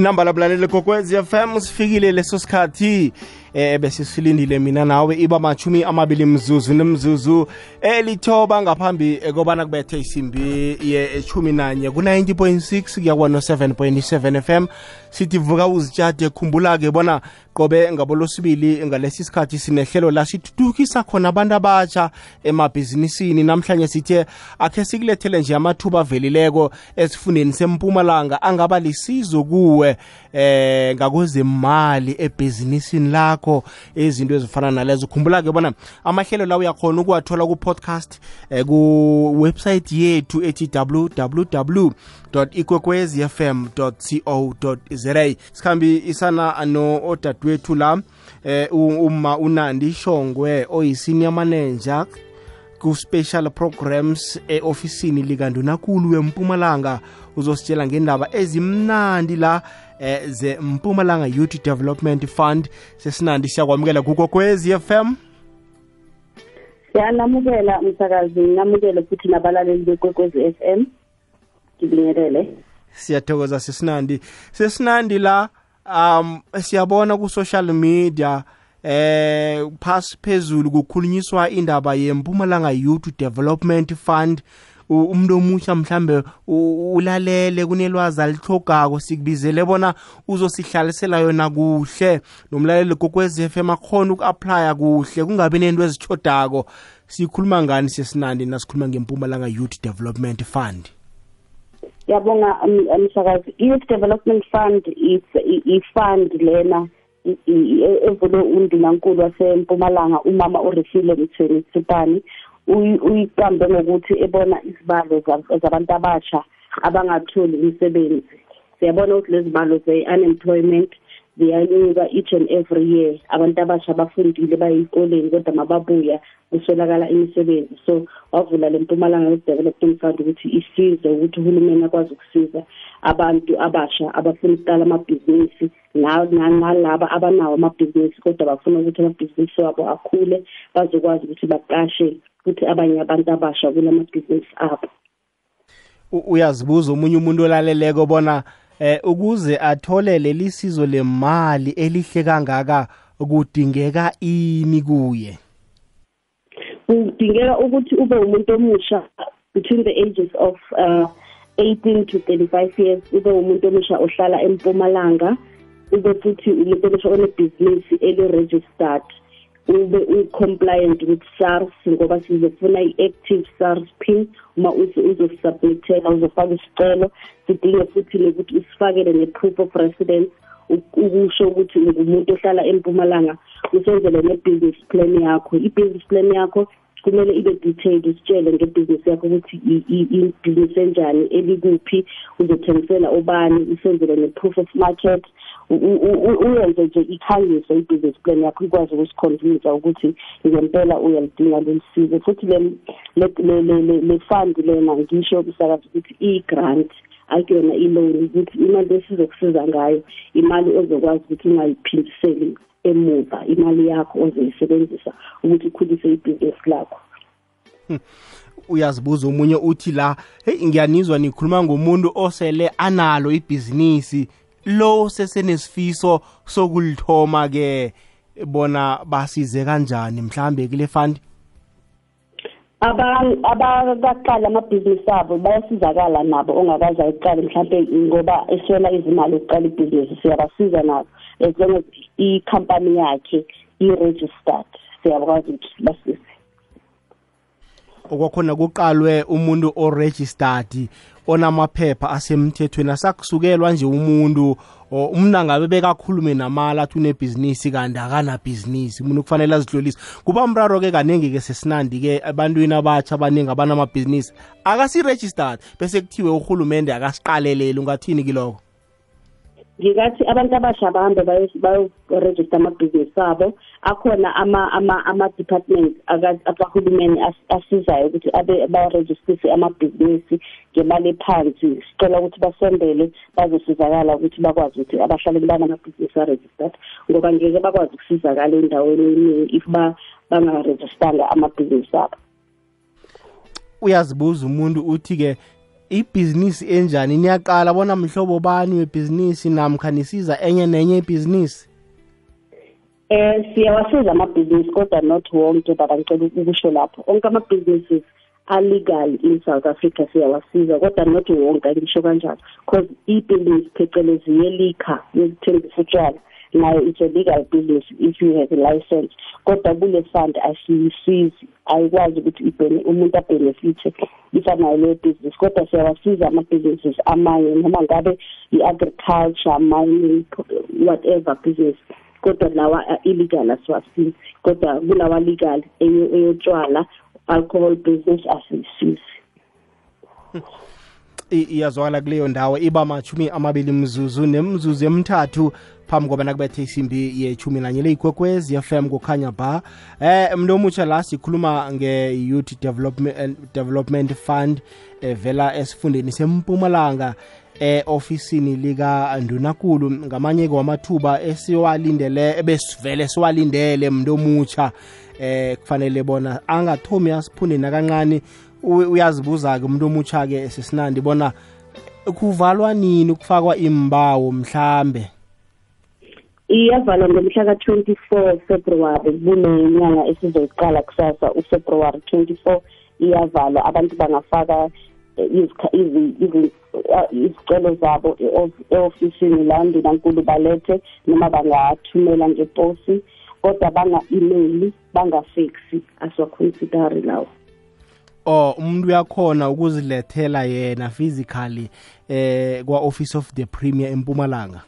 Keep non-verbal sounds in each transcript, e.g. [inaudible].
inamba labulaleli kokwezi FM sifikile leso sikhathi. Eh bese silindile mina nawe iba machumi amabili mzuzu nemzuzu elithoba ngaphambi kobana kubethe isimbi ye-chumi nanye. Ku-90.6 kuya kwa-7.7 FM sithi vuka uzitshade khumbula-ke bona qobe ngabolosibili ngalesi sikhathi sinehlelo la sithuthukisa khona abantu abatsha emabhizinisini. Namhlanje sithe akhe sikulethele nje amathuba avelileko esifundeni sempumalanga angaba lisizo kuwe eh ngakwezemali ebhizinisini lakho. Izinto ezifana nalezo. Khumbula-ke bona amahlelo la uyakhona ukuwathola ku-podcast eh, ku-website yethu ethi www ikwekwezi fm co za sikhambi isana no odadewethu la eh uma unandi shongwe oyisenior manager ku-special programs e-ofisini likandunakulu wempumalanga uzositshela ngendaba ezimnandi la eh, ze-mpumalanga youth development fund sesinandi siyakwamukela kukokwezi fm siyanamukela msakazi namukele futhi nabalaleli bekwekwezi f m. Ngibingelele. Siyathokoza sesinandi. Sesinandi la um siyabona ku social media eh phasi phezulu kukhulunyiswa indaba yempumalanga youth development fund. Umuntu omusha mhlambe ulalele kunelwazi alithogako sikubizele bona uzosihlalisela yona kuhle. Nomlaleli kokwez FM akhona uku-aplya kuhle kungabi nento ezitshodako sikhuluma ngani sesinandi nasikhuluma ngempumalanga youth development fund? Yabonga msakazi youth development fund i-fund lena evule undunankulu wasempumalanga umama urefile mthweni sipani uyiqambe ngokuthi ebona izibalo zabantu abasha abangatholi umsebenzi. Siyabona ukuthi lezi balo ze-unemployment ziyanyuka each and every year. Abantu abasha bafundile bayeyikoleni kodwa mababuya kuswelakala imisebenzi. So wavula le mpumalanga development fund ukuthi isize ukuthi uhulumeni akwazi ukusiza abantu abasha abafuna ukuqala amabhizinisi nalaba abanawo amabhizinisi kodwa bafuna ukuthi amabhizinisi wabo akhule bazokwazi ukuthi baqashe futhi abanye abantu abasha kula mabhizinisi abo. Uyazibuza omunye umuntu olaleleko bona eh ukuze athole leli sizo lemali elihle kangaka kudingeka ini kuye? Kudingeka ukuthi ube umuntu omusha between the ages of uh, 18 to 35 years ube umuntu omusha ohlala empumalanga ube futhi umuntu omusha onebhizinisi eli-registered ube u-compliant with SARS ngoba sizofuna i-active SARS pin uma uzosubmithela uzofaka isicelo sidinge futhi nokuthi usifakele ne-proof of residence ukusho ukuthi ngumuntu ohlala empumalanga usenzele ne-business plan yakho. I-business plan yakho kumele ibe detailed usitshele ngebhizinisi yakho ukuthi ibhizinisi enjani elikuphi uzothengisela obani usenzele ne-proof of market uyenze nje ikhangiso i-business plan yakho ikwazi ukusikhonvinsa ukuthi ngempela uyalidinga leli sizo. Futhi le fund lena ngisho kusakazi ukuthi iyi-grant akuyona i-loan ukuthi imali esizokusiza ngayo imali ozokwazi ukuthi ungayiphindiseli emuva imali yakho ozoyisebenzisa ukuthi ikhulise ibhizinisi lakho. [laughs] Uyazibuza omunye uthi la hey ngiyanizwa nikhuluma ngomuntu osele analo ibhizinisi lo sesenesifiso sokulithoma ke bona basize kanjani mhlambe kule fund? Abakaqala amabhizinisi abo bayasizakala nabo ongakazi ayiqale mhlampe ngoba eswela izimali ukuqala ibhizinisi siyabasiza nabo. As i-company yakhe i-registered. Siyakwazi ukuthi basize okwakhona kuqalwe umuntu o-registered onamaphepha asemthethweni asakusukelwa nje umuntu umuntu angabe bekakhulume namala athi unebhizinisi kanti akanabhizinisi umuntu kufanele azihlolise kuba mraro-ke kaningi-ke sesinandi-ke ebantwini abatsha abaningi abanamabhizinisi. Akasi-registered bese kuthiwe urhulumende akasiqaleleli ungathini kiloko ngikathi abantu abasha bahambe bayoregister amabhizinisi abo akhona ama-department akahulumeni asizayo ukuthi abe barejistise amabhizinisi ngemali ephansi. Sicela ukuthi basondele bazosizakala ukuthi bakwazi ukuthi abahlaleli banamabhizinisi aregistered ngoba ngeke bakwazi ukusizakala endaweni eningi if bangarejistanga amabhizinisi abo. Uyazibuza umuntu uthi-ke ibhizinisi enjani? Niyaqala bona mhlobo bani webhizinisi namkha nisiza enye nenye ibhizinisi? Eh siyawasiza amabhizinisi kodwa not wonke baba ngicela ukusho lapho. Onke ama-businesses alegal in South Africa siyawasiza kodwa not wonke angisho kanjalo. Because i-business phecelezi yelikha yokuthengisa utshwala nayo it's a legal business if you have a license. Kodwa kule fund asiyisizi ayikwazi ukuthi ibhene umuntu abhenefithe ifanayo leyo business. Kodwa siyawasiza ama-businesses amanye noma ngabe i-agriculture mining whatever business. Kodwa lawa illegal asiwasizi kodwa kulawa legal eyotshwala alcohol business asiyisizi. [laughs] iyazwakala kuleyo ndawo iba mashumi amabili mzuzu nemzuzu emthathu phambi kobana kubethe isimbi yechumi nanye f fm kukhanya ba eh mntu omutsha la sikhuluma nge-youth development, development fund evela esifundeni sempumalanga e-ofisini lika-ndunakulu ngamanye kwamathuba esiwalindele ebesivele siwalindele mntu omutsha eh kufanele bona angathomi asiphunde nakancane uyazibuza-ke umuntu omutsha-ke sesinandi bona kuvalwa nini kufakwa imbawo mhlambe? Iyavalwa ngomhla ka-24 february kunenyanga esizoyiqala kusasa. Ufebruary 24 iyavalwa. Abantu bangafaka izicelo zabo e-ofisini la ndunankulu balethe noma bangathumela ngeposi kodwa banga-emaili bangafeksi. Asiwaconsidari lawo. Oh umuntu uyakhona ukuzilethela yena physically eh kwa office of the premier empumalanga?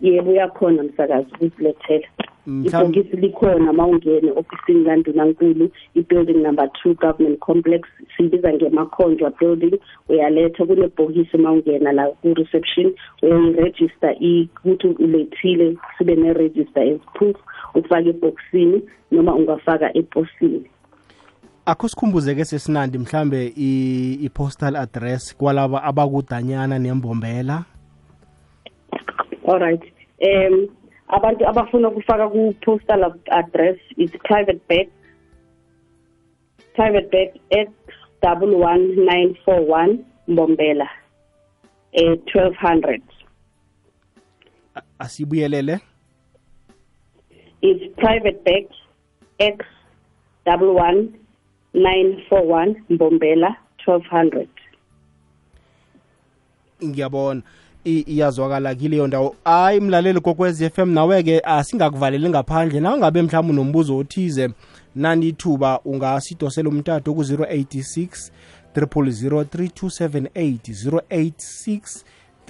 Yebo uyakhona msakazi ukuzilethela. Ibhokisi likhona ma ungene ofisini kandunankulu i-building number two government complex sibiza ngemakhonjwa building uyaletha kunebhokisi ma ungena la ku-reception uyayiregister ukuthi ulethile sibe ne-register as proof ufake ebhokisini noma ungafaka eposini akho sikhumbuzeke sesinandi mhlambe i-postal address kwalaba abakudanyana nembombela? Alright um abantu abafuna ukufaka ku-postal address is private bag private bag x double one nine four one mbombela eh twelve hundred. Asibuyelele? Is private bag x double one 941 Mbombela 1200 ngiyabona. Iyazwakala kileyo ndawo. Hayi mlaleli kokwez FM nawe-ke asingakuvaleli ngaphandle. Na ungabe mhlawumbe unombuzo othize nanithuba ungasidosela umtato ku-086 0003278 086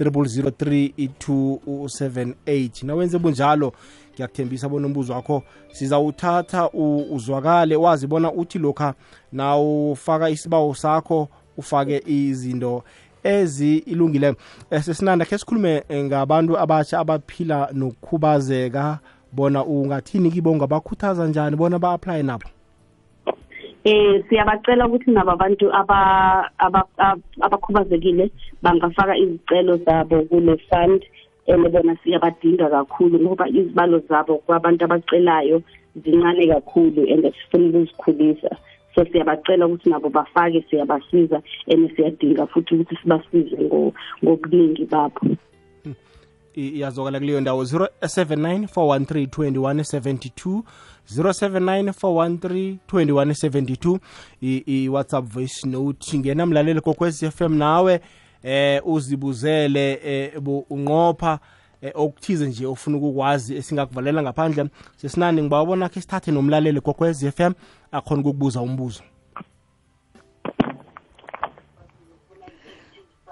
003278 nawenze bunjalo ngiyakuthembisa bona umbuzo wakho sizawuthatha uzwakale wazi bona uthi lokha nawufaka isibawo sakho ufake izinto ezilungileyo sesinanda khe sikhulume ngabantu abatsha abaphila nokukhubazeka bona ungathini kibo ungabakhuthaza njani bona ba-aplaye nabo? Eh siyabacela ukuthi nabo abantu abakhubazekile bangafaka izicelo zabo kule fund and bona siyabadinga kakhulu ngoba izibalo zabo kwabantu abacelayo zincane kakhulu and sifuna ukuzikhulisa. So siyabacela ukuthi nabo bafake siyabasiza and siyadinga futhi ukuthi sibasize ngobuningi babo. Iyazokala kuleyo ndawo 079 413 2172 079 413 2172 i-whatsapp voice note ngena mlaleli kokwez FM nawe eh uzibuzele eh unqopha okuthize nje ofuna ukukwazi esingakuvalela ngaphandle. Sesinani ngibawabona khe sithathe nomlaleli kokwez FM akhona ukukubuza umbuzo.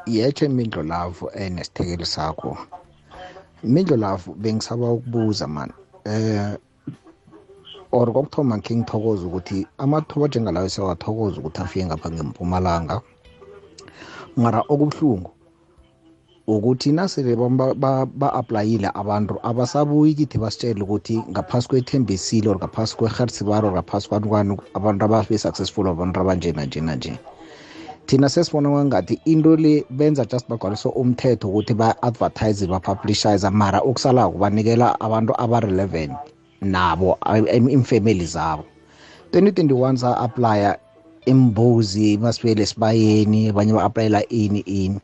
Yetshe mindlo lavo enesithekeli sakho. Mindlo lavo bengisaba ukubuza mani eh or kokuthoma ngithokoza ukuthi amathuba njengalayo siyawathokoza ukuthi afike ngapha ngempumalanga. Mara okubuhlungu ukuthi nasele ba-aplayile abantu abasabuyi kithi basitshele ukuthi ngaphasi kwethembisile or ngaphasi kwehertsibaro or ngaphasi kwani abantu ababe-successful abantu abanjena nanje nje thina sesibona kwangathi into le benza just bagcwalisa umthetho ukuthi ba-advertise bapublishize mara okusalako banikela abantu aba-relevant nabo imfamily zabo. 2021 sa-aplya imbuzi masibele sibayeni abanye ba-aplayela ini ini.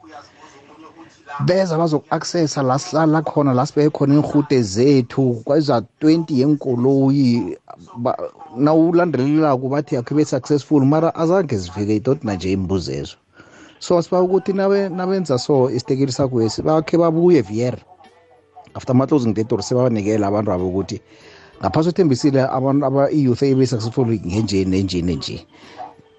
Beza bazoku-accessa la sihlala khona la sibeke khona iinhude zethu kweza 20 yenkoloyi nawulandelelako bathi akhe be-successful mara azange zifike idodina nje imbuzi ezo so siba ukuthi nabenza so isitekeli sakwesi bakhe babuye vier after ama-closing date or sebabanikela abantu abo ukuthi ngaphasi uthembisile abantu i-youth ebe-successful ngenje nenje nenje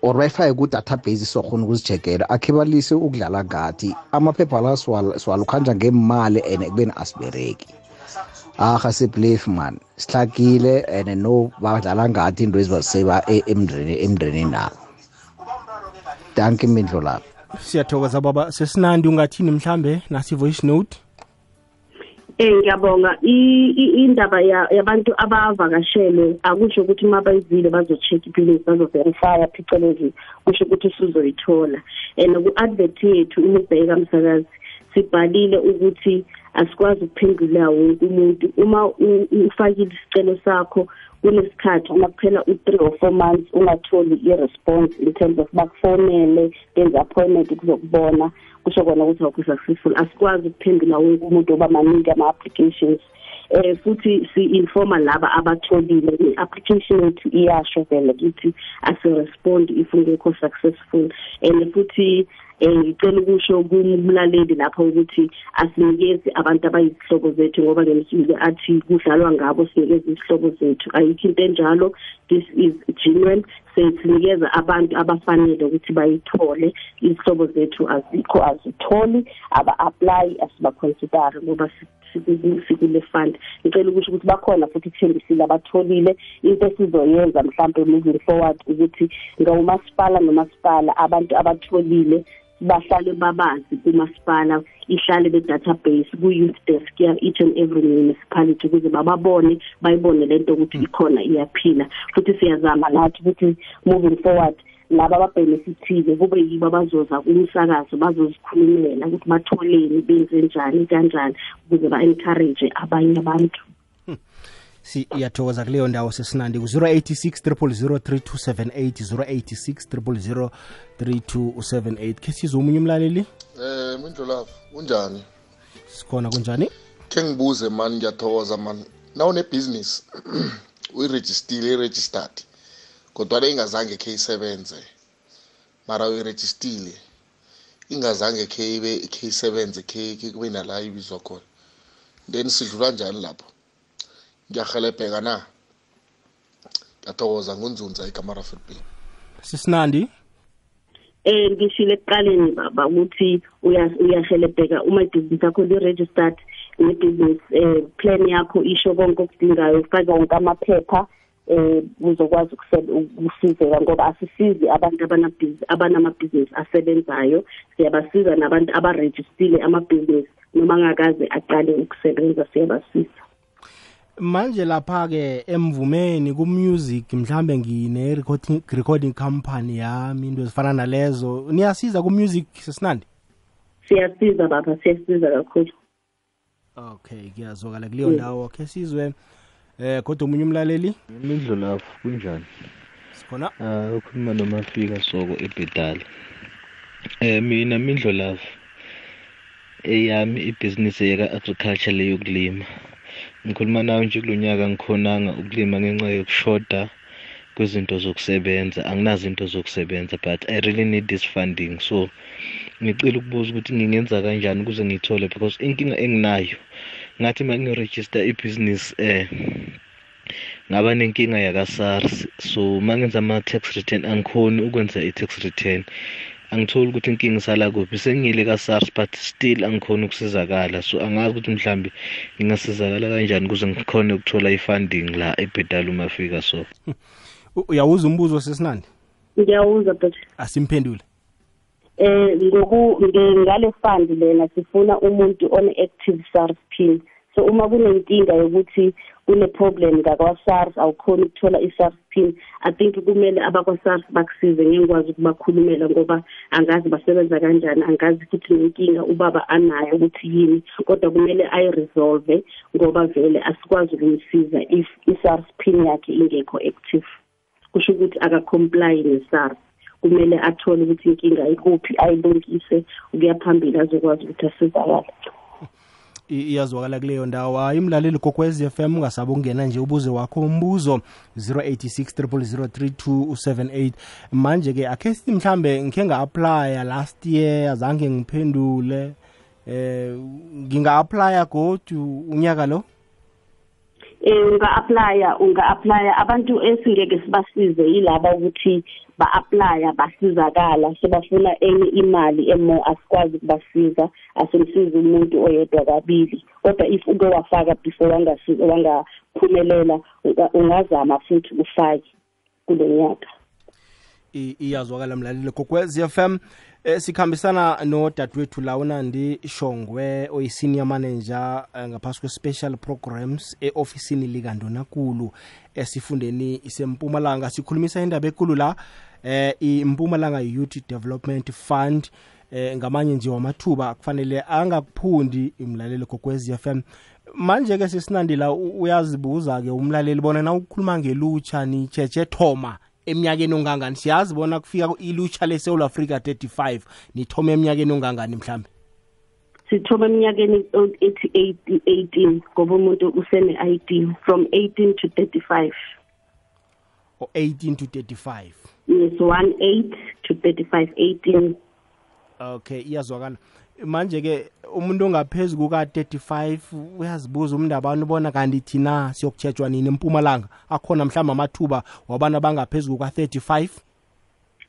or bayifake ku-database sokhona ukuzijekela akhe balise ukudlala ngathi amaphepha la siwalukhanja ngemali and ekubeni asibereki aha sibelief man. Sihlakile and no badlala ngathi into ezibaseba emndrenini nabo danke imindlo lapho siyathokoza baba. Sesinandi ungathini mhlambe? Nasi voice note? Eh ngiyabonga. Indaba yabantu abavakashele akusho ukuthi uma bayizile bazo-check iphilisi bazo-verifya phecelezi kusho ukuthi usuzoyithola and ku-advert yethu imibheka msakazi sibhalile ukuthi asikwazi ukuphendula wonke umuntu. Uma ufakile isicelo sakho kunesikhathi uma kuphela u-three or four months ungatholi i-response in terms of bakufonele benze appointment kuzokubona kusho kona ukuthi awukho successful. Asikwazi ukuphendula wonke umuntu oba maningi ama-applications eh futhi si-informa laba abatholile i-application yethu iyasho vele ukuthi asirespond if ungekho successful. And futhi eh ngicela ukusho kumlaleli lapha ukuthi asinikezi abantu abayizihlobo zethu ngoba ngemsuku athi kudlalwa ngabo sinikeze izihlobo zethu. Ayikho into enjalo. This is genuine. Sesinikeza abantu abafanele ukuthi bayithole. Izihlobo zethu azikho azitholi aba-apply asibaconsidari ngoba sikule fund ngicela ukusho ukuthi bakhona futhi kuthembisile abatholile into esizoyenza mhlawumbe moving forward ukuthi ngawumasipala nomasipala abantu abatholile bahlale babazi kumasipala ihlale be-database ku-youth desk ya each and every municipality ukuze bababone bayibone lento ukuthi ikhona iyaphila. Futhi siyazama nathi ukuthi moving forward laba ababhenefithile kube yibo abazoza kumsakazo bazozikhulumela ukuthi batholeni benzenjani kanjani ukuze ba-encourage abanye abantu. [laughs] Siyathokoza kuleyo ndawo sesinandi. Ku-086 3278 086 3278 khe sizwe omunye umlaleli? Eh mindlulavu unjani? Sikhona kunjani? Khe ngibuze mani ngiyathokoza mani nawunebhizinisi [clears throat] uyirejistile i-registered kodwa ingazange khe isebenze mara uyirejistile ingazange khe ibe khe isebenze khe kube nala ibizwa khona. Then sidlula njani lapho? Ngiyahelebheka na? Ngiyathokoza ngunzunza ikamara football sisinandi? Eh ngishile ekuqaleni baba ukuthi uyahelebheka uma ibhizinisi yakho li-registered ne-business eh plan yakho isho konke okudingayo ufake wonke amaphepha. Eh uzokwazi ukusizeka ngoba asisizi abantu abanamabhizinisi asebenzayo. Siyabasiza nabantu abarejistile amabhizinisi. Noma angakaze aqale ukusebenza siyabasiza. Manje lapha ke emvumeni ku-music mhlambe ngine recording recording company yami into ezifana nalezo niyasiza ku-music sesinandi? Siyasiza baba siyasiza kakhulu. Okay kuyazwakala kuleyo ndawo khe sizwe eh kodwa omunye umlaleli? Imidlo lapho kunjani? Sikhona? Ah ukhuluma nomafika soko ebhedala. Eh mina mindlo lapho eyami ibhizinisi yeka agriculture leyokulima ngikhuluma nawe nje kulonyaka ngikhonanga ukulima ngenxa yokushoda kwezinto zokusebenza. Anginazo into zokusebenza but i really need this funding. So ngicela ukubuza ukuthi ngingenza kanjani ukuze ngiyithole because inkinga enginayo ngathi uma ngiregister ibhizinisi eh ngaba nenkinga yaka-SARS. So uma ngenza ama-tax return angikhoni ukwenza i-tax return. Angitholi ukuthi inkinga isala kuphi. Sengiyile ka-SARS but still angikhoni ukusizakala. So angazi ukuthi mhlambe ngingasizakala kanjani ukuze ngikhone ukuthola i-funding la ebhedala uma fika so. Uyawuza umbuzo sesinandi? Ngiyawuza but asimphendule. Eh ngoku ngale fund lena sifuna umuntu one-active SARS pin. So uma kunenkinga yokuthi kune problem ngakwa-SARS awukhoni ukuthola i-SARS pin i think kumele abakwa-SARS bakusize ngengikwazi ukubakhulumela ngoba angazi basebenza kanjani angazi futhi nenkinga ubaba anayo ukuthi yini kodwa kumele ayiresolve ngoba vele asikwazi ukumsiza if i-SARS pin yakhe ingekho active. Kusho ukuthi akacomply ne-SARS kumele athole ukuthi inkinga ikuphi ayilungise ukuya phambili azokwazi ukuthi asizakale. I- iyazwakala kuleyo ndawo. Hayi mlaleli kokwez FM ungasabe ungena nje ubuze wakho umbuzo 086 manje ke akhe sithi mhlambe ngikhe nga-aplya last year azange ngiphendule. Eh nginga-aplya godu unyaka lo? Eh unga-aplya unga-aplya abantu esingeke sibasize yilaba ukuthi ba-aplya basizakala sebafuna enye imali emo asikwazi ukubasiza asimsizi umuntu oyedwa kabili. Kodwa if uke wafaka before wangasi- wangaphumelela unga- ungazama futhi ufake kulo nyaka. I- iyazwakala mlaleli kokwez FM eh, sikhambisana nodadewethu la unandi shongwe oyi-senior manager eh, ngaphasi kwe-special programs e-ofisini likandonakulu esifundeni isempumalanga. Sikhulumisa indaba ekulu la eh impumalanga youth development fund eh ngamanye nje wamathuba kufanele angakuphundi imlaleli kokwez FM manje ke sesinandi la u- uyazibuza ke umlaleli bona na ukukhuluma ngelutsha ni cheche thoma eminyakeni ongangani? Siyazi bona kufika ilutsha leSouth Africa 35 nithoma eminyakeni ongangani mhlambe? Sithoma eminyakeni ethi 18 ngoba umuntu usene-id from 18 to 35 o 18 to 35 yes 18 to 35 18 okay iyazwakala. Manje ke umuntu ongaphezulu kuka 35 uyazibuza umntu abantu bona kanti thina siyokutshejwa nini empumalanga? Akhona mhlawumbe amathuba wabantu abangaphezulu kuka 35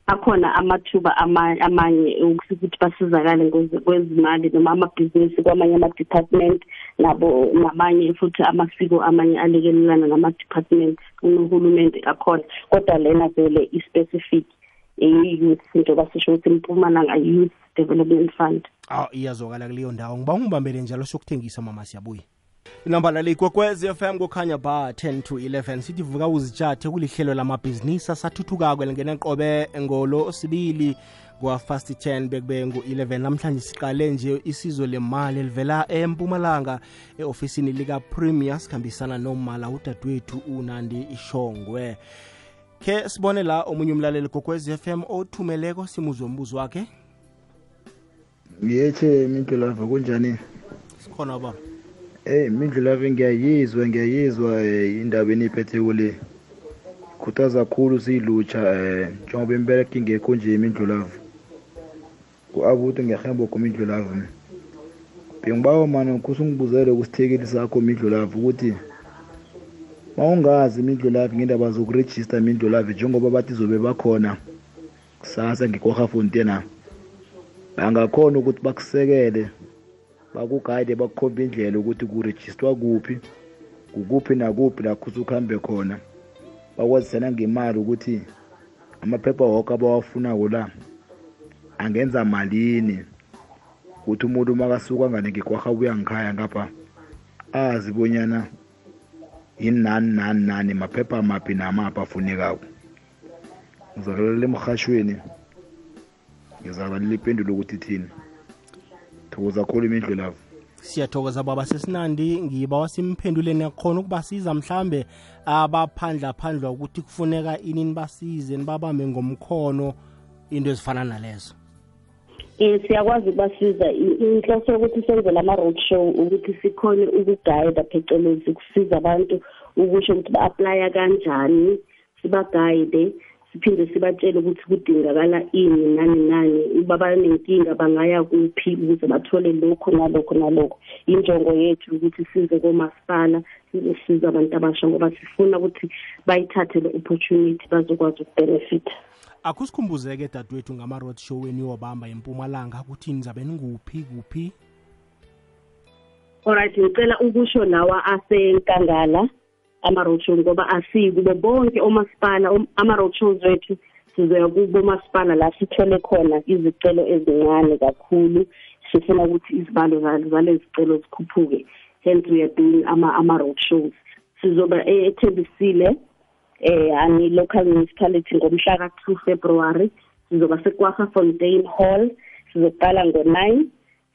akhona amathuba ama- amanye ukuthi basizakale ngoze- kwezimali noma amabhizinisi kwamanye ama-department nabo namanye futhi amasiko amanye alekelelana nama-department unohulumente akhona. Kodwa lena vele i-specific iyi-youth njengoba sisho ukuthi impumalanga youth development fund. Aw iyazwakala kuleyo ndawo. Ngiba ungibambele njalo sokuthengisa mama siyabuya. Inamba lale kwekwez fm kukhanya ba 10 to 11 sithi vuka uzitshathe kulihlelo lamabhizinisi asathuthukako elingena qobe ngolo sibili kwa-fast 10 bekube ngu-11 namhlanje siqale nje isizo lemali elivela empumalanga e-ofisini lika-premier sikhambisana nomala udadewethu unandi ishongwe. Khe sibone la omunye umlaleli kokwez fm othumeleko simuzwe umbuzo wakhe ngiyethe mindlulava kunjani? Sikhona baba. Eyi mindlulava ngiyayizwa ngiyayizwa um indaba eniyiphethe kule. Khuthaza kakhulu siyilutsha um njengoba imbereka ingekho nje imindlulava ku-abuti ngiyahamba kho mindlulava bengibawa mani ngikhusa ungibuzele kusithekeli sakho mindlulava ukuthi ma ungazi imindlulavi ngendaba zokurejista imindlulavi njengoba bathi zobe bakhona kusasa ngekwahafontena bangakhona ukuthi bakusekele bakugayide bakukhomba indlela ukuthi kurejistwa kuphi kukuphi nakuphi lakho usukuhambe khona. Bakwazisana ngemali ukuthi amaphepha wonke abawafunako la angenza malini? Ukuthi umuntu makasuka ngane ngekwarha buya ngikhaya ngapha azi bonyana yini nani nani nani maphepha maphi namaphi afunekako. Ngizakulalela emrhashweni ngizakulalela ipendulo ukuthi thini thokoza khulu imindlu lavo siyathokoza baba sesinandi. Ngiba simphenduleni yakhona ukubasiza mhlambe abaphandla phandla ukuthi kufuneka ini nibasize nibabambe ngomkhono into ezifana nalezo. Um siyakwazi ukubasiza. I- inhloso yokuthi senze lama-road show ukuthi sikhone ukugayida phecelezi kusiza abantu ukusho ukuthi ba-aplya kanjani sibagayide siphinde sibatshele ukuthi kudingakala ini nani nani. Uba banenkinga bangaya kuphi ukuze bathole lokho nalokho nalokho. Injongo yethu ukuthi size komasipala sizosiza abantu abasha ngoba sifuna ukuthi bayithathe le opportunity bazokwazi ukubenefitha. Akusikhumbuzeke dadewethu ngama-road show weniyobamba empumalanga ukuthi nizabe ninguphi kuphi? Alright ngicela ukusho lawa asenkangala ama-road show ngoba asiyi kubo bonke omasipala om- ama-road shows wethu sizoya kubo masipala la sithole khona izicelo ezincane kakhulu sifuna ukuthi izibalo za- zalezi zicelo zikhuphuke. Hence we are doing ama- ama-road shows sizoba e- ethembisile eh ani local municipality ngomhla ka-2 february. Sizoba sekwaha fontaine hall sizoqala ngo-9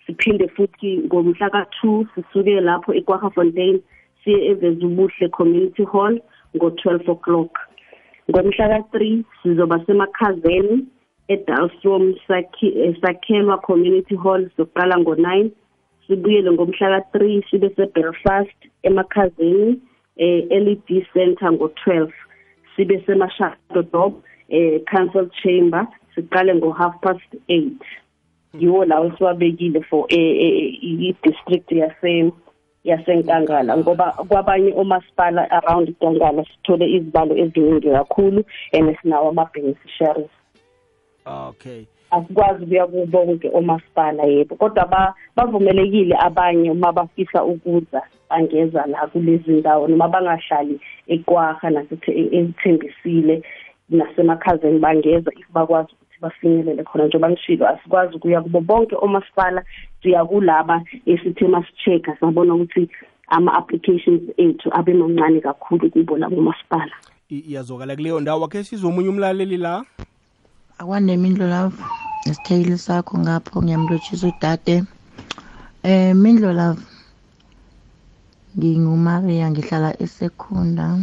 siphinde futhi ngomhla ka-2 sisuke lapho ekwaha fontaine siye evezubuhle community hall ngo-12 o'clock. Ngomhla ka-3 sizoba semakhazeni eDalstrom sakhi- eh, sakhelwa community hall sokuqala ngo-9 sibuyele ngomhla ka-3 sibe sebelfast emakhazeni eh, led center ngo-12 sibe semashadodop eh, council chamber siqale ngo-half past 8 yiwo lawo siwabekile for eh, eh, i-district yase yasenkangala ngoba kwabanye omasipala around inkangala sithole izibalo eziningi kakhulu and sinawo ama-beneficiaries okay. Asikwazi ukuya kubonke omasipala yebo kodwa ba- bavumelekile abanye uma bafisa ukuza bangeza la kulezi ndawo noma bangahlali ekwaha nasethembisile nasemakhazeni bangeza if bakwazi ukuthi bafinyelele khona njengoba ngishilo asikwazi ukuya kubo bonke omasipala siya kulaba esithe masi-check-a sabona ukuthi ama-applications ethu abe mancane kakhulu kubo labo masipala. I- iyazwakala kuleyo ndawo. Akhe sizomunye umlaleli la? Akwanemindlo lavo nesithekeli sakho ngapho ngiyamlotshisa udade. Eh mindlo lavo ngingumaria ngihlala esekunda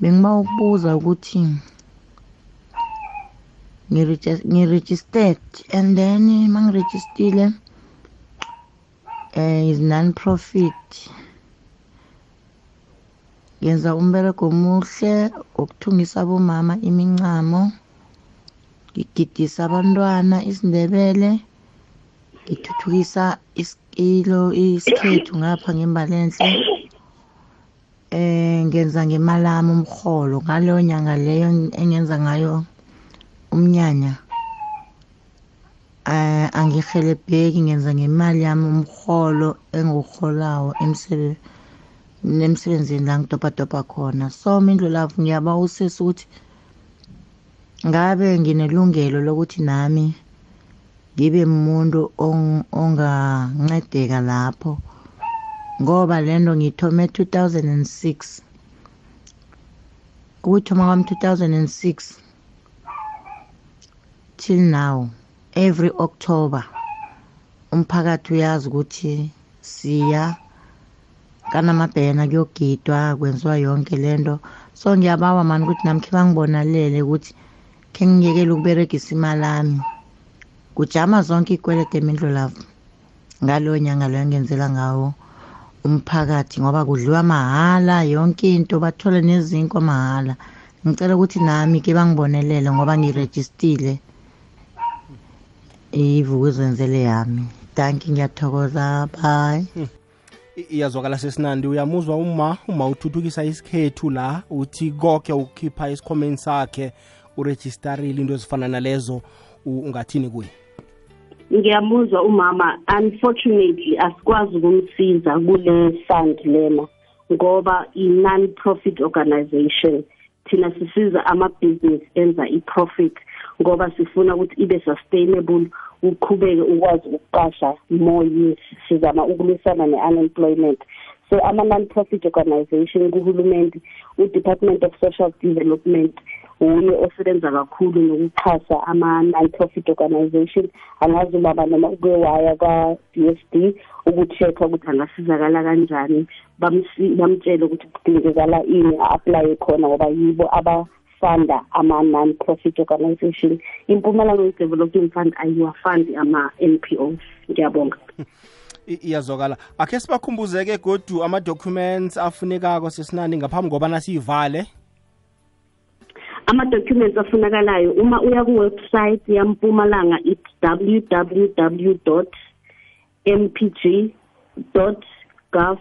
bengiba ukubuza ukuthi ngiregis- ngiregistered. And then mangirejistile eh is non profit ngenza umberego omuhle wokuthungisa abomama imincamo ngigidisa abantwana isindebele ngithuthukisa isikilo isikhethu ngapha ngembalenhle. Eh ngenza ngemalami umholo ngaleyo nyanga leyo engenza ngayo umnyanya angihelebheki ngenza ngemali yami umholo engiwuholawo emsebenzini la ngidobhadobha khona. So mindlu lapho ngiyaba usesi ukuthi ngabe nginelungelo lokuthi nami ngibe umuntu ong- ongancedeka lapho ngoba lento ngithome 2006 ukuthoma kwami 2006 till now every october umphakathi uyazi ukuthi siya. Kanamabhena kuyogidwa kwenziwa yonke lento so ngiyabawa mani ukuthi nami khe bangibonalele ukuthi khe ngiyekele ukuberegisa imali ami kujama zonke ikwelete emindlo lavo ngaloyo nyanga loyo ngenzela ngawo umphakathi ngoba kudliwa mahhala yonke into bathola nezinkwa mahhala ngicela ukuthi nami ke bangibonelele ngoba ngirejistile. Ivukuzenzele yami. Danki ngiyathokoza. Bye. I- iyazwakala sesinandi. Uyamuzwa uma uma uthuthukisa isikhethu la uthi konke ukukhipha esikhomeni sakhe urejistarile into ezifana nalezo u- ungathini kuye? Ngiyamuzwa umama. Unfortunately asikwazi ukumsiza kule fund lena ngoba i-non-profit organization. Thina sisiza ama-business enza i-profit ngoba sifuna ukuthi ibe sustainable. Uqhubeke ukwazi ukuqasha more youth sizama ukulwisana ne-unemployment. So ama-non-profit organization kuhulumenti u-department of social development uye osebenza kakhulu nokuxhasa ama-non-profit organization. Angazi ubaba noma ukwewaya kwa-d s d uku-check-a ukuthi angasizakala kanjani. Bamsi- bamtshele ukuthi kudingekala ini a-aplaye khona ngoba yibo abafanda ama-non-profit organization. Impumalanga youth development fund ayiwafandi ama-n p os. Ngiyabonga. [laughs] Iyazwakala. Akhe sibakhumbuzeke godu ama-documents afunekako sesinani ngaphambi kobana siyivale? Ama-documents afunakalayo uma uya ku-website yampumalanga it's www mpg gov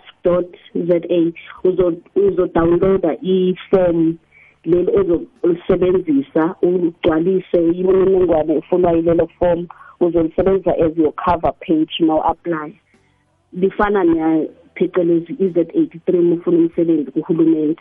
za uzodownloada i-form leli ozolisebenzisa ugcwalise imininingwane efunwa yilelo form uzolisebenzisa as your cover page ma u-apply. Lifana ne phecelezi i-z83 uma ufuna umsebenzi kuhulumeni.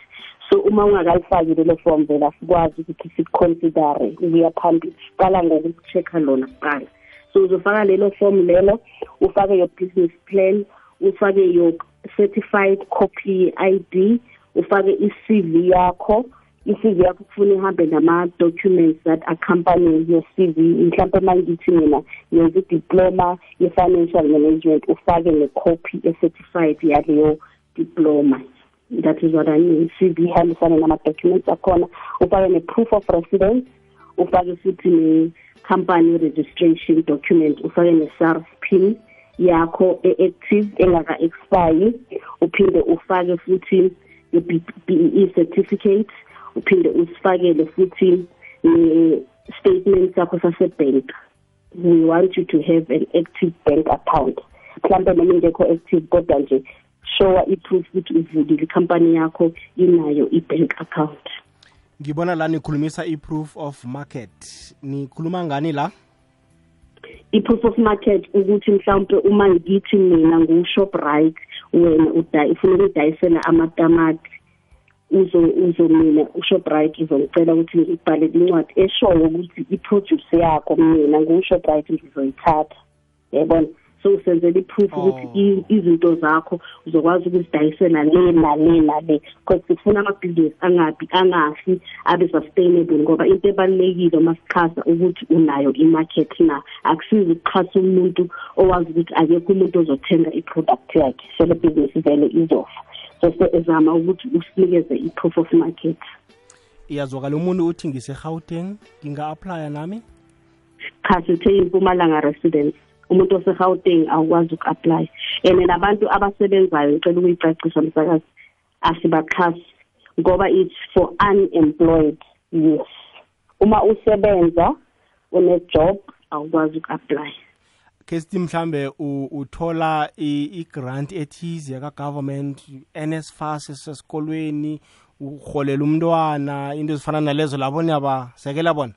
So uma ungakalifaki lelo form vele asikwazi ukuthi sikuconsidere ukuya phambili siqala ngokucheck-a lona kuqala. So uzofaka lelo form lelo ufake your business plan ufake your certified copy i-d ufake i-cv yakho i-cv yakho kufuna ihambe nama-documents that accompany your cv mhlawumpe uma ngithi mina yenza i-diploma ye-financial management ufake necopy e-certified yaleyo diploma. That is what I mean. CV ihambisana nama-documents akhona ufake ne-proof of residence ufake futhi ne-company registration document ufake ne-sars pin yakho e-active engaka-expire. Uphinde ufake futhi i-BEE certificate uphinde usifakele futhi ne-statement sakho sase-bank we want you to have an active bank account. Mhlawumbe noma ingekho active kodwa nje showa i-proof ukuthi uvulile ikhampani yakho inayo i-bank account. Ngibona la nikhulumisa i-proof of market. Nikhuluma ngani la? I-proof of market ukuthi mhlawumbe uma ngithi mina ngu-shoprite wena ufuna ukudayisela amatamati uzo uzo mina ushoprite uzongicela ukuthi ngibhale incwadi eshoyo ukuthi i-produce yakho mina ngu-shoprite ngizoyithatha. Yabona so usenzela i-proof ukuthi izinto zakho uzokwazi ukuzidayisela le nale nale because sifuna amabhizinisi angabi angafi abe sustainable ngoba into ebalulekile uma sichaza ukuthi unayo i-market na. Akusizi ukuxhasa umuntu owazi ukuthi akekho umuntu ozothenga i-product yakhe so le bhizinisi vele izofa. Bese ezama ukuthi usinikeze i-proof of market. Iyazwakala umuntu uthi ngise-gauteng nginga-aplya nami? Cha sithe impumalanga residence umuntu ose-gauteng awukwazi uku-aplya and nabantu abasebenzayo ngicela ukuyicacisa msakazi asibaxhasi ngoba it's for unemployed yes uma usebenza une-job awukwazi uku-aplya ke sithi mhlambe uthola i-grant ethize yaka-government NSFAS esesikolweni uholela umntwana into ezifana nalezo labo niyabasekela bona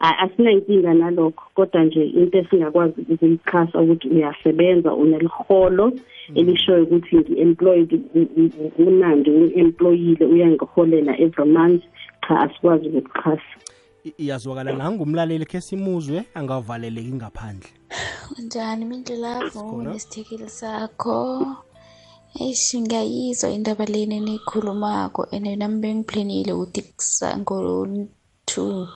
asinankinga nalokho kodwa nje into esingakwazi ukuyichasa ukuthi uyasebenza uneliholo elishoyo ukuthi ngi-employed unandi u-employile uyangiholela every month cha asikwazi ukukuchasa iyazwakala nangumlaleli khe simuzwe angavaleleki ngaphandle. Unjani mindlulavu nesithekeli sakho? Eish ngiyayizwa indaba leni eniyikhulumako and nami bengiplenile ukuthi ngo-two.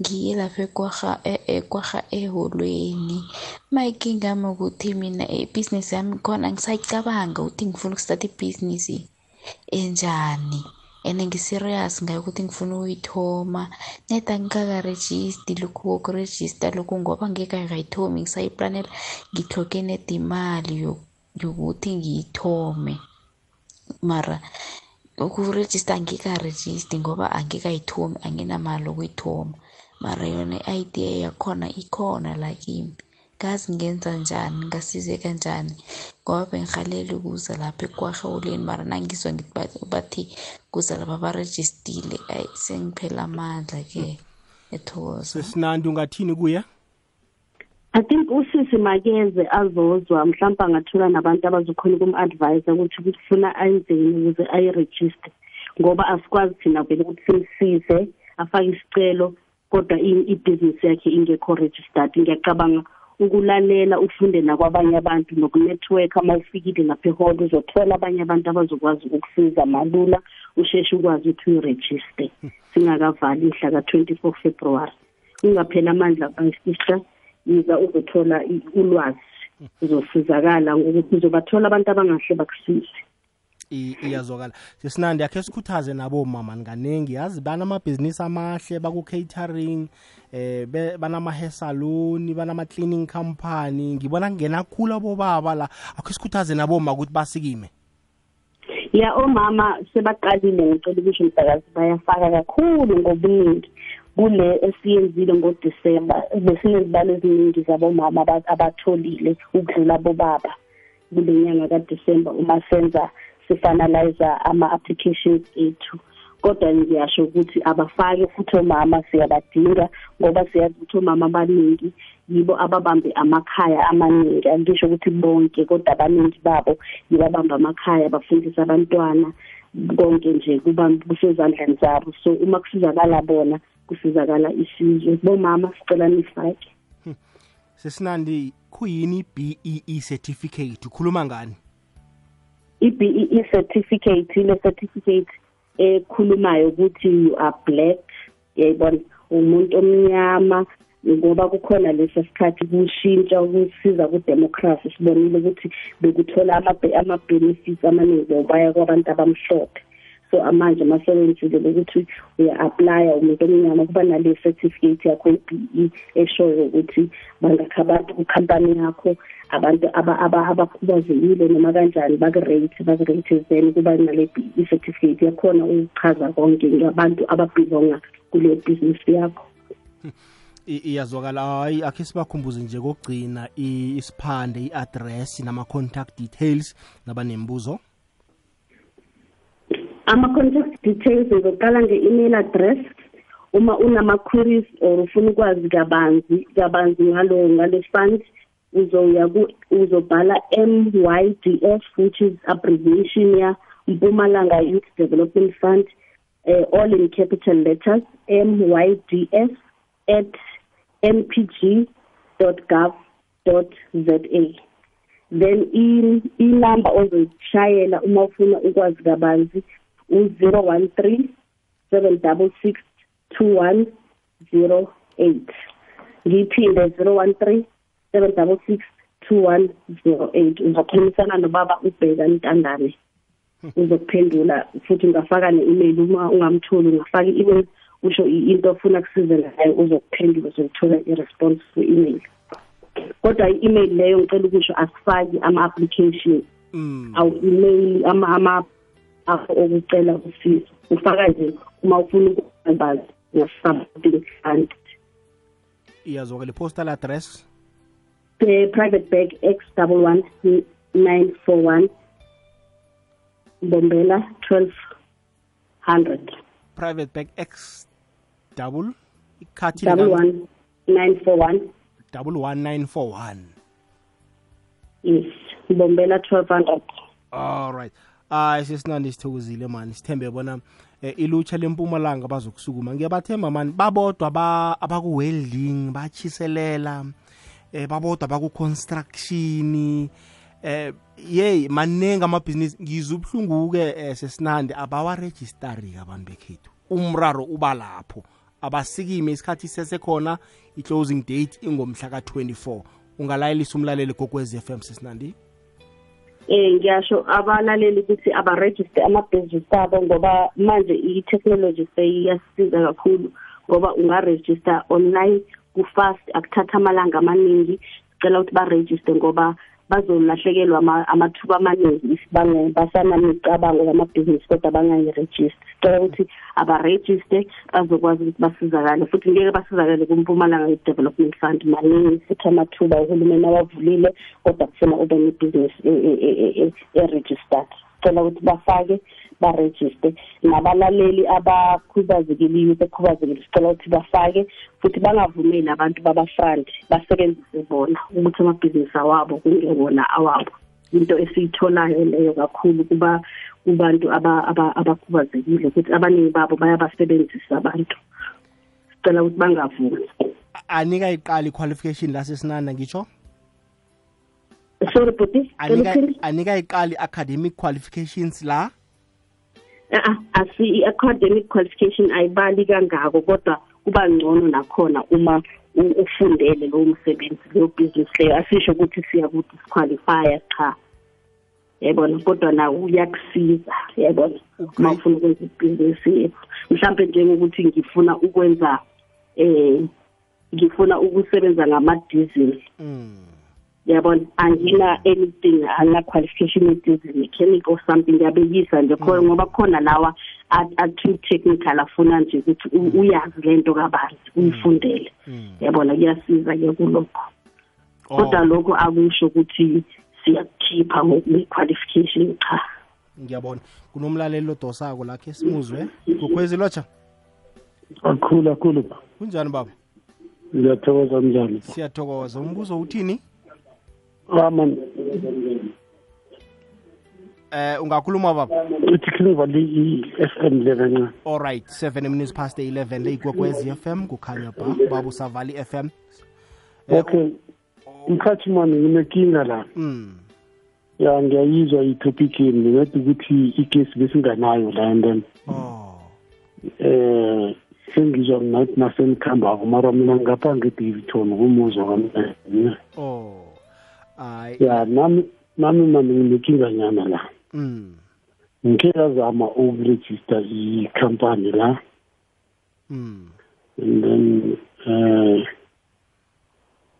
Ngiye lapha ekwarha ekwarha eholweni. Mayinkinga yami ukuthi mina ibhizinisi yami khona ngisayicabanga ukuthi ngifuna ukustarta ibhizinisi enjani? And ngiserious ngayo ukuthi ngifuna ukuyithoma. Net angikakarejisti lokhu kokurejista lokhu ngoba ngekayikayithomi ngisayiplanela ngithoke net imali yokuthi ngiyithome. Mara ukurejista angikarejisti ngoba angikayithomi anginamali okuyithoma mara yona i-idea yakhona ikhona la kimi. Ngazi ngenza njani ngasize kanjani ngoba bengihalele ukuza lapha ekwarhewuleni mara nangizwa ngithi bathi kuza lapha barejistile ayi sengiphela amandla-ke ethokoza. Sesinandi ungathini kuye? I think usisi makeze azozwa mhlawumbe angathola nabantu abazokhona ukum-advyisa ukuthi kufuna ayenzeni ukuze ayirejiste ngoba asikwazi thina vele ukuthi simsize afake isicelo kodwa ibhizinisi yakhe ingekho registered. Ngiyacabanga ukulalela ufunde nakwabanye abantu nokunetwork uma ufikile lapha eholo uzothola abanye abantu abazokwazi ukukusiza malula usheshe ukwazi ukuthi uyirejiste. Singakavali mhla ka-24 february. Ungaphela amandla bayisista yiza uzothola ulwazi. Uzosizakala ngokuthi uzobathola abantu abangahle bakusize. Iyazwakala. Sesinandi yakhe sikhuthaze nabo mama nganingi yazi banamabhizinisi amahle baku-catering eh banama-hair salon banama-cleaning company. Ngibona kungena khulu abobaba la. Akho sikhuthaze naboma ukuthi basikime. Ya omama sebaqalile ngicela ukusho msakazi bayafaka kakhulu ngobuningi kule esiyenzile ngodisemba besinezibalo eziningi zabomama abatholile ukudlula bobaba kule nyanga kadisemba uma senza sifinalize ama-applications ethu. Kodwa ngiyasho ukuthi abafake futhi omama siyabadinga ngoba siyazi ukuthi omama abaningi yibo ababambe amakhaya amaningi. Angisho ukuthi bonke kodwa abaningi babo yibo abamba amakhaya bafundisa abantwana. Konke nje kuba kusezandleni zabo. So uma kusizakala bona kusizakala isizwe. Bomama sicela nifake. Sesinandi kuyini i-BEE certificate? Ukhuluma ngani? i-BEE certificate ile certificate ekhulumayo ukuthi you are black yayibona? Umuntu omnyama ngoba kukhona lesa sikhathi kushintsha ukusiza kudemocracy sibonile ukuthi bekuthola ama-benefits amaningi baya kwabantu abamhlophe. So amanje masebenzile lokuthi uya-aplya umuntu omnyama kuba nale certificate yakho i-b e eshoyo ukuthi bangakha abantu kukhampani yakho abantu aba- aba- abakhubazekile noma kanjani bakurate bakurate then kuba nale b e certificate yakhona ukuchaza konke ngabantu ababhilonga kule bhizinisi yakho. Iyazwakala. Hayi akhe sibakhumbuze nje kokugcina isiphande i-address nama-contact details nabanembuzo ama-contact details uzoqala nge-email address. Uma unama-queries or ufuna ukwazi kabanzi kabanzi ngalo ngale fund uzoya uzobhala MYDF which is abbreviation ya Mpumalanga Youth Development Fund uh, all in capital letters MYDF at mpg.gov.za then in inamba ozoshayela uma ufuna ukwazi kabanzi zero one three seven double six two one zero eight. Ngiyiphinde zero one three seven double six two one zero eight. Uzakhulumisana nobaba ubheka ntandane. Hmm. Uzokuphendula futhi ungafaka ne-email. Uma ungamtholi ungafaka i-email usho into ofuna kusize ngayo uzokuphendula uzothola i-response ku-email. Kodwa i-email leyo ngicela ukusho asifaki ama-application. Hmm. Awu-email ama-application akho okucela usizo ufaka nje uma ufuna fund iyazwakala i-postal address? The private bag x double one nine four one bombela twelve hundred. Private bank x double ikhathi double one nine four one. Double one nine four one. Yes bombela twelve hundred. All right hayi sesinandi sithokozile mani. Sithembe bona eh, ilutsha lempumalanga bazokusukuma. Ngiyabathemba mani. Babodwa ba- abaku-welding bachiselela eh babodwa baku-construction eh yeyi maningi amabhizinisi. Ngizwa ubuhlungu-ke eh, sesinandi. Abawarejistari abantu bekhethu. Umraro uba lapho. Abasikime isikhathi sesekhona i-closing date ingomhla ka-24 ungalayelisa umlaleli kokwez f m sesinandi? Eh ngiyasho abalaleli ukuthi abaregister amabhizinisi abo ngoba manje i-technology seyiyasiza kakhulu ngoba ungaregister online ku-fast akuthatha amalanga amaningi. Sicela ukuthi baregister ngoba bazolahlekelwa ama- amathuba amaningi if bange- basanamicabango yamabhizinisi kodwa bangayiregister sicela ukuthi abarejiste bazokwazi ukuthi basizakale futhi ngeke basizakale kumpumalanga youth development fund maningi futhi amathuba uhulumeni awavulile kodwa kufuna ube nebhizinisi e-registered sicela ukuthi bafake barejiste. Nabalaleli abakhubazekile youth ekhubazekile sicela ukuthi bafake futhi bangavumeli abantu babafront basebenzise bona ukuthi amabhizinisi awabo kungewona awabo. Into esiyitholayo leyo kakhulu kuba kubantu aba- aba- abakhubazekile ukuthi abaningi babo bayabasebenzisa abantu. Sicela ukuthi bangavumi. A- anika iqala i-qualification la sesinanda ngitsho? Sorry cela anika iqala i-academic qualifications la? Ah, asi i-academic qualification ayibali kangako kodwa kuba ngcono nakhona uma ufundele lowo msebenzi leyo business leyo. Asisho ukuthi siyakuthi siqualifya cha. Yabona kodwa nawo uyakusiza yabona uma ufuna ukwenza ibhizinisi yethu mhlawumbe njengokuthi ngifuna ukwenza eh ngifuna ukusebenza ngama-diesel. Mm. Yabona angina anything angina qualification ye-diesel mechanic or something ngiyabekisa nje khona ngoba khona lawa a- a-too technical afuna nje ukuthi u- uyazi lento kabanzi uyifundele. Yabona kuyasiza-ke kulokho. Kodwa lokho akusho ukuthi siyakukhipha nge-qualification cha. Ngiyabona. Kunomlaleli lodosako lakhe simuzwe. Gukhwezi lotsha? Kakhulu kakhulu. Ba kunjani baba? Ngiyathokoza mnjani siyathokoza. Umbuzo uthini? Aman eh ungakhuluma baba? Uthi khingivali i-f m le kancane alright 7 minutes past 11 le ikwekwezi fm kukhanya ba baba usavali fm okay. Mkhathi mani nginenkinga la. Mm. ya ngiyayizwa i-topic yini ngingade ukuthi igesi besinganayo la and then oh. Eh sengizwa ngathi nasenikhambako mara mina ngapha nge-davidton kumuzwa kwami oh. Ay ya nami nami mani nginenkinga nyana la. Mm. ngike ngazama ukurejista i-company la. Mm. And then eh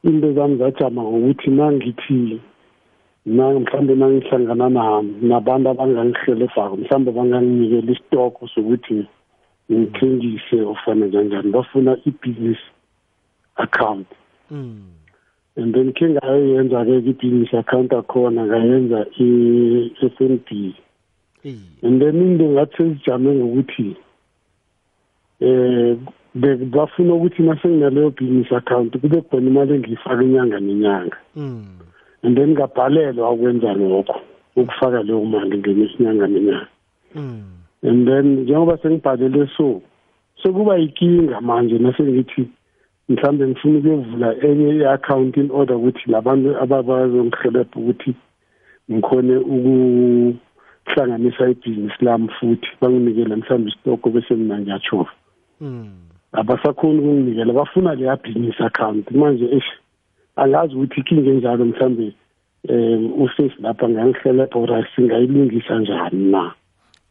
into zami zajama ngokuthi nangithi na mhlambe nangihlangana na nabantu abangangihelebhako mhlambe banganginikela isitoko sokuthi ngithengise ofana kanjani bafuna i-business account. Mm. And then khe ngayoyenza-ke i-business account akhona ngayenza i-f n b. Eh and then into ngathi sezijame ngokuthi eh be- bafuna ukuthi nasenginaleyo business account kube khona imali engiyifaka inyanga nenyanga. Mm and then ngabhalelwa ukwenza lokho ukufaka leyo mali ngenye inyanga nenyanga. Mm and then njengoba sengibhalele so sekuba yinkinga manje nasengithi mhlambe ngifuna ukuyovula enye i-account in order ukuthi labantu abazongihelebha ukuthi ngikhone ukuhlanganisa ibhizinisi lami futhi banginikele mhlawumbe isitoko bese mina ngiyachova mm abasakhoni ukunginikela bafuna leya business account. Manje eish angazi ukuthi ikinga enjalo mhlambe um usesi lapha ngangihelebha ora singayilungisa njani na?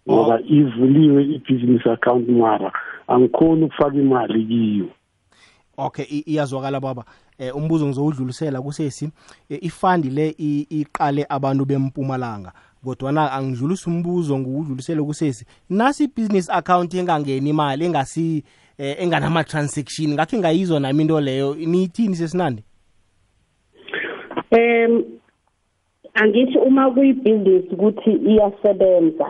Ngoba ivuliwe i-business account mara angikhoni ukufaka imali kiyo. Okay iyazwakala baba. Eh umbuzo ngizowudlulisela kusesi Eh, ifandi le iqale abantu bempumalanga. Kodwana angidlulisa umbuzo nguwudlulisele kusesi. Nasi i-business account engangeni imali engasi eh, enganama-transaction ngathi ngayizwa nami into leyo niyithini sesinandi? Um angithi uma kuyibhizinisi ukuthi iyasebenza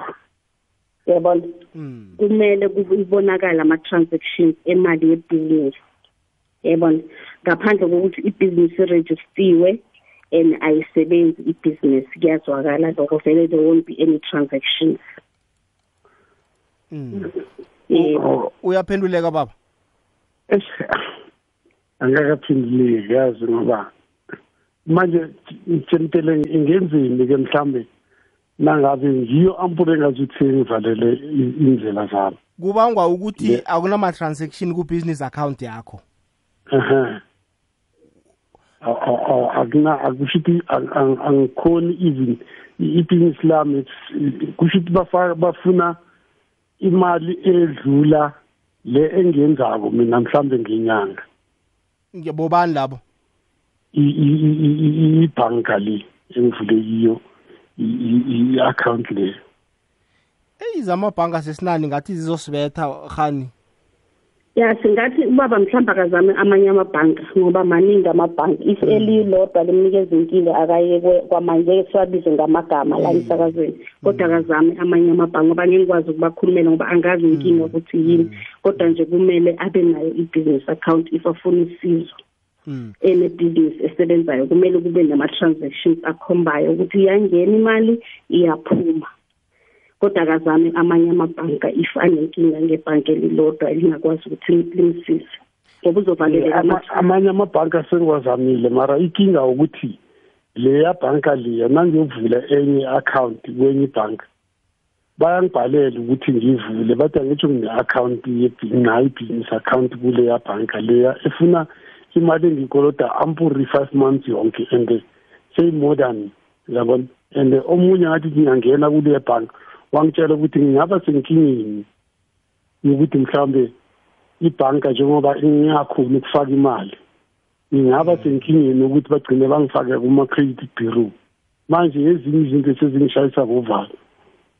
yabona? Mm. kumele kubonakala ama-transactions emali yebhizinisi yabona ngaphandle kokuthi ibhizinisi irejistiwe and ayisebenzi ibhizinisi kuyazwakala lokho vele there won't be any transactions. Mm. yebo. Oh, uyaphenduleka baba? Angakaphenduleki yazi ngoba manje tshentele ingenzini-ke mhlambe nangabe ngiyo ampule engazuthi ngivalele indlela zami? Kubangwa ukuthi akunama-transaction ku-business account yakho? Ehe A- a- a- akuna akusho ukuthi ang- ang- angikhoni even i- ibhizinisi lami it's- kusho ukuthi bafa- bafuna imali edlula le engiyenzako mina mhlambe ngenyanga. Nge- bobani labo? I- i- i- i- i- ibhanka le engivule kiyo i- i- i-account leyo eyi zamabhanka sesinani ngathi zizosibetha hani ya singathi ubaba mhlawumbe akazame amanye amabhanka ngoba maningi amabhanka if elilodwa limnikeza inkinga akaye kwe- kwamanje siwabize ngamagama la emsakazweni. Kodwa akazame amanye amabhanka ngoba ngeke ngikwazi ukubakhulumela ngoba angazi inkinga ukuthi yini. Kodwa nje kumele abe nayo i-business account if afuna usizo. Mm. enebhizinisi esebenzayo kumele kube nama-transactions akhombayo ukuthi iyangena imali iyaphuma. Kodwa akazame amanye amabhanka if anenkinga ngebhanki elilodwa elingakwazi ukuthi limsize. Ngoba uzovaleleka Ama- amathuba amanye amabhanka sengiwazamile mara ikinga ukuthi leya bhanka leya nangiyovula enye i-account kwenye ibhanka bayangibhalela ukuthi ngivule bathi angitsho ngine-account nginayo i-business account kuleya bhanka leya efuna imali engiyikoloda ampuri five months yonke and seyi-more than yabona? And omunye ngathi ngingangena kuleya bhanka wangitshela ukuthi ngingaba senkingeni yokuthi mhlawumbe ibhanka njengoba ingakhoni ukufaka imali ngingaba senkingeni ukuthi bagcine bangifake kuma-credit bureau. Manje ezinye izinto sezingishayisa bovalo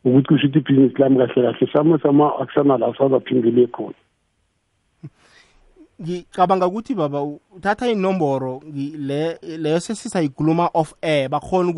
ukuthi kusho ukuthi ibhizinisi lami kahle kahle sama sama akusanala sazaphindele khona. Ngicabanga ukuthi baba u- uthatha inomboro ngi- le leyo sesisayikhuluma off air bakhona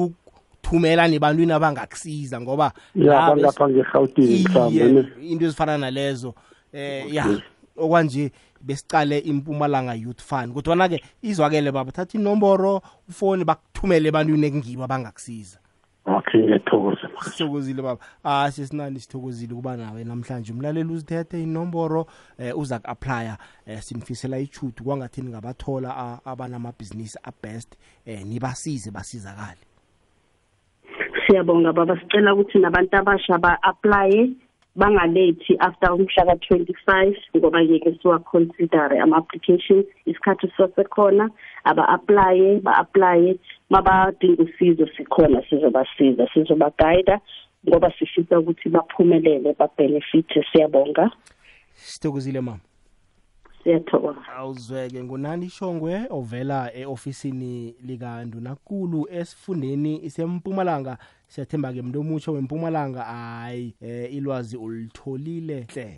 ukuthumela nebantwini abangakusiza ngoba ya la bes- bangapha ngegauteng mhlawumbe Iye, ne? into ezifana nalezo. Eh ya okwanje besicale impumalanga youth fund. Kodwana-ke izwakele baba thatha inomboro ufoni bakuthumele ebantwini ekungibo abangakusiza. Okay ngiyathokoza. Sithokozile baba. Ah sesinani sithokozile kuba nawe. Namhlanje umlaleli uzithethe inomboro eh, uza ku-aplya eh, sinifisela ichudu kwangathini ngabathola a- abanamabhizinisi abest eh, nibasize basizakale. Siyabonga baba. Sicela ukuthi nabantu abasha ba-aplaye bangalethi after umhla ka-twenty-five ngoba ngeke siwa-considere ama-applications isikhathi sisasekhona aba-aplaye ba-aplaye mabadinga usizo sikhona sizobasiza sizobagayida ngoba sifisa ukuthi baphumelele babenefite. Siyabonga. Sithokozile mama. Siyathokoza. Awuzweke ngunani shongwe ovela e-ofisini likandunankulu esifundeni sempumalanga siyathemba-ke mntu omutsho wempumalanga hayi um ilwazi ulitholile hle.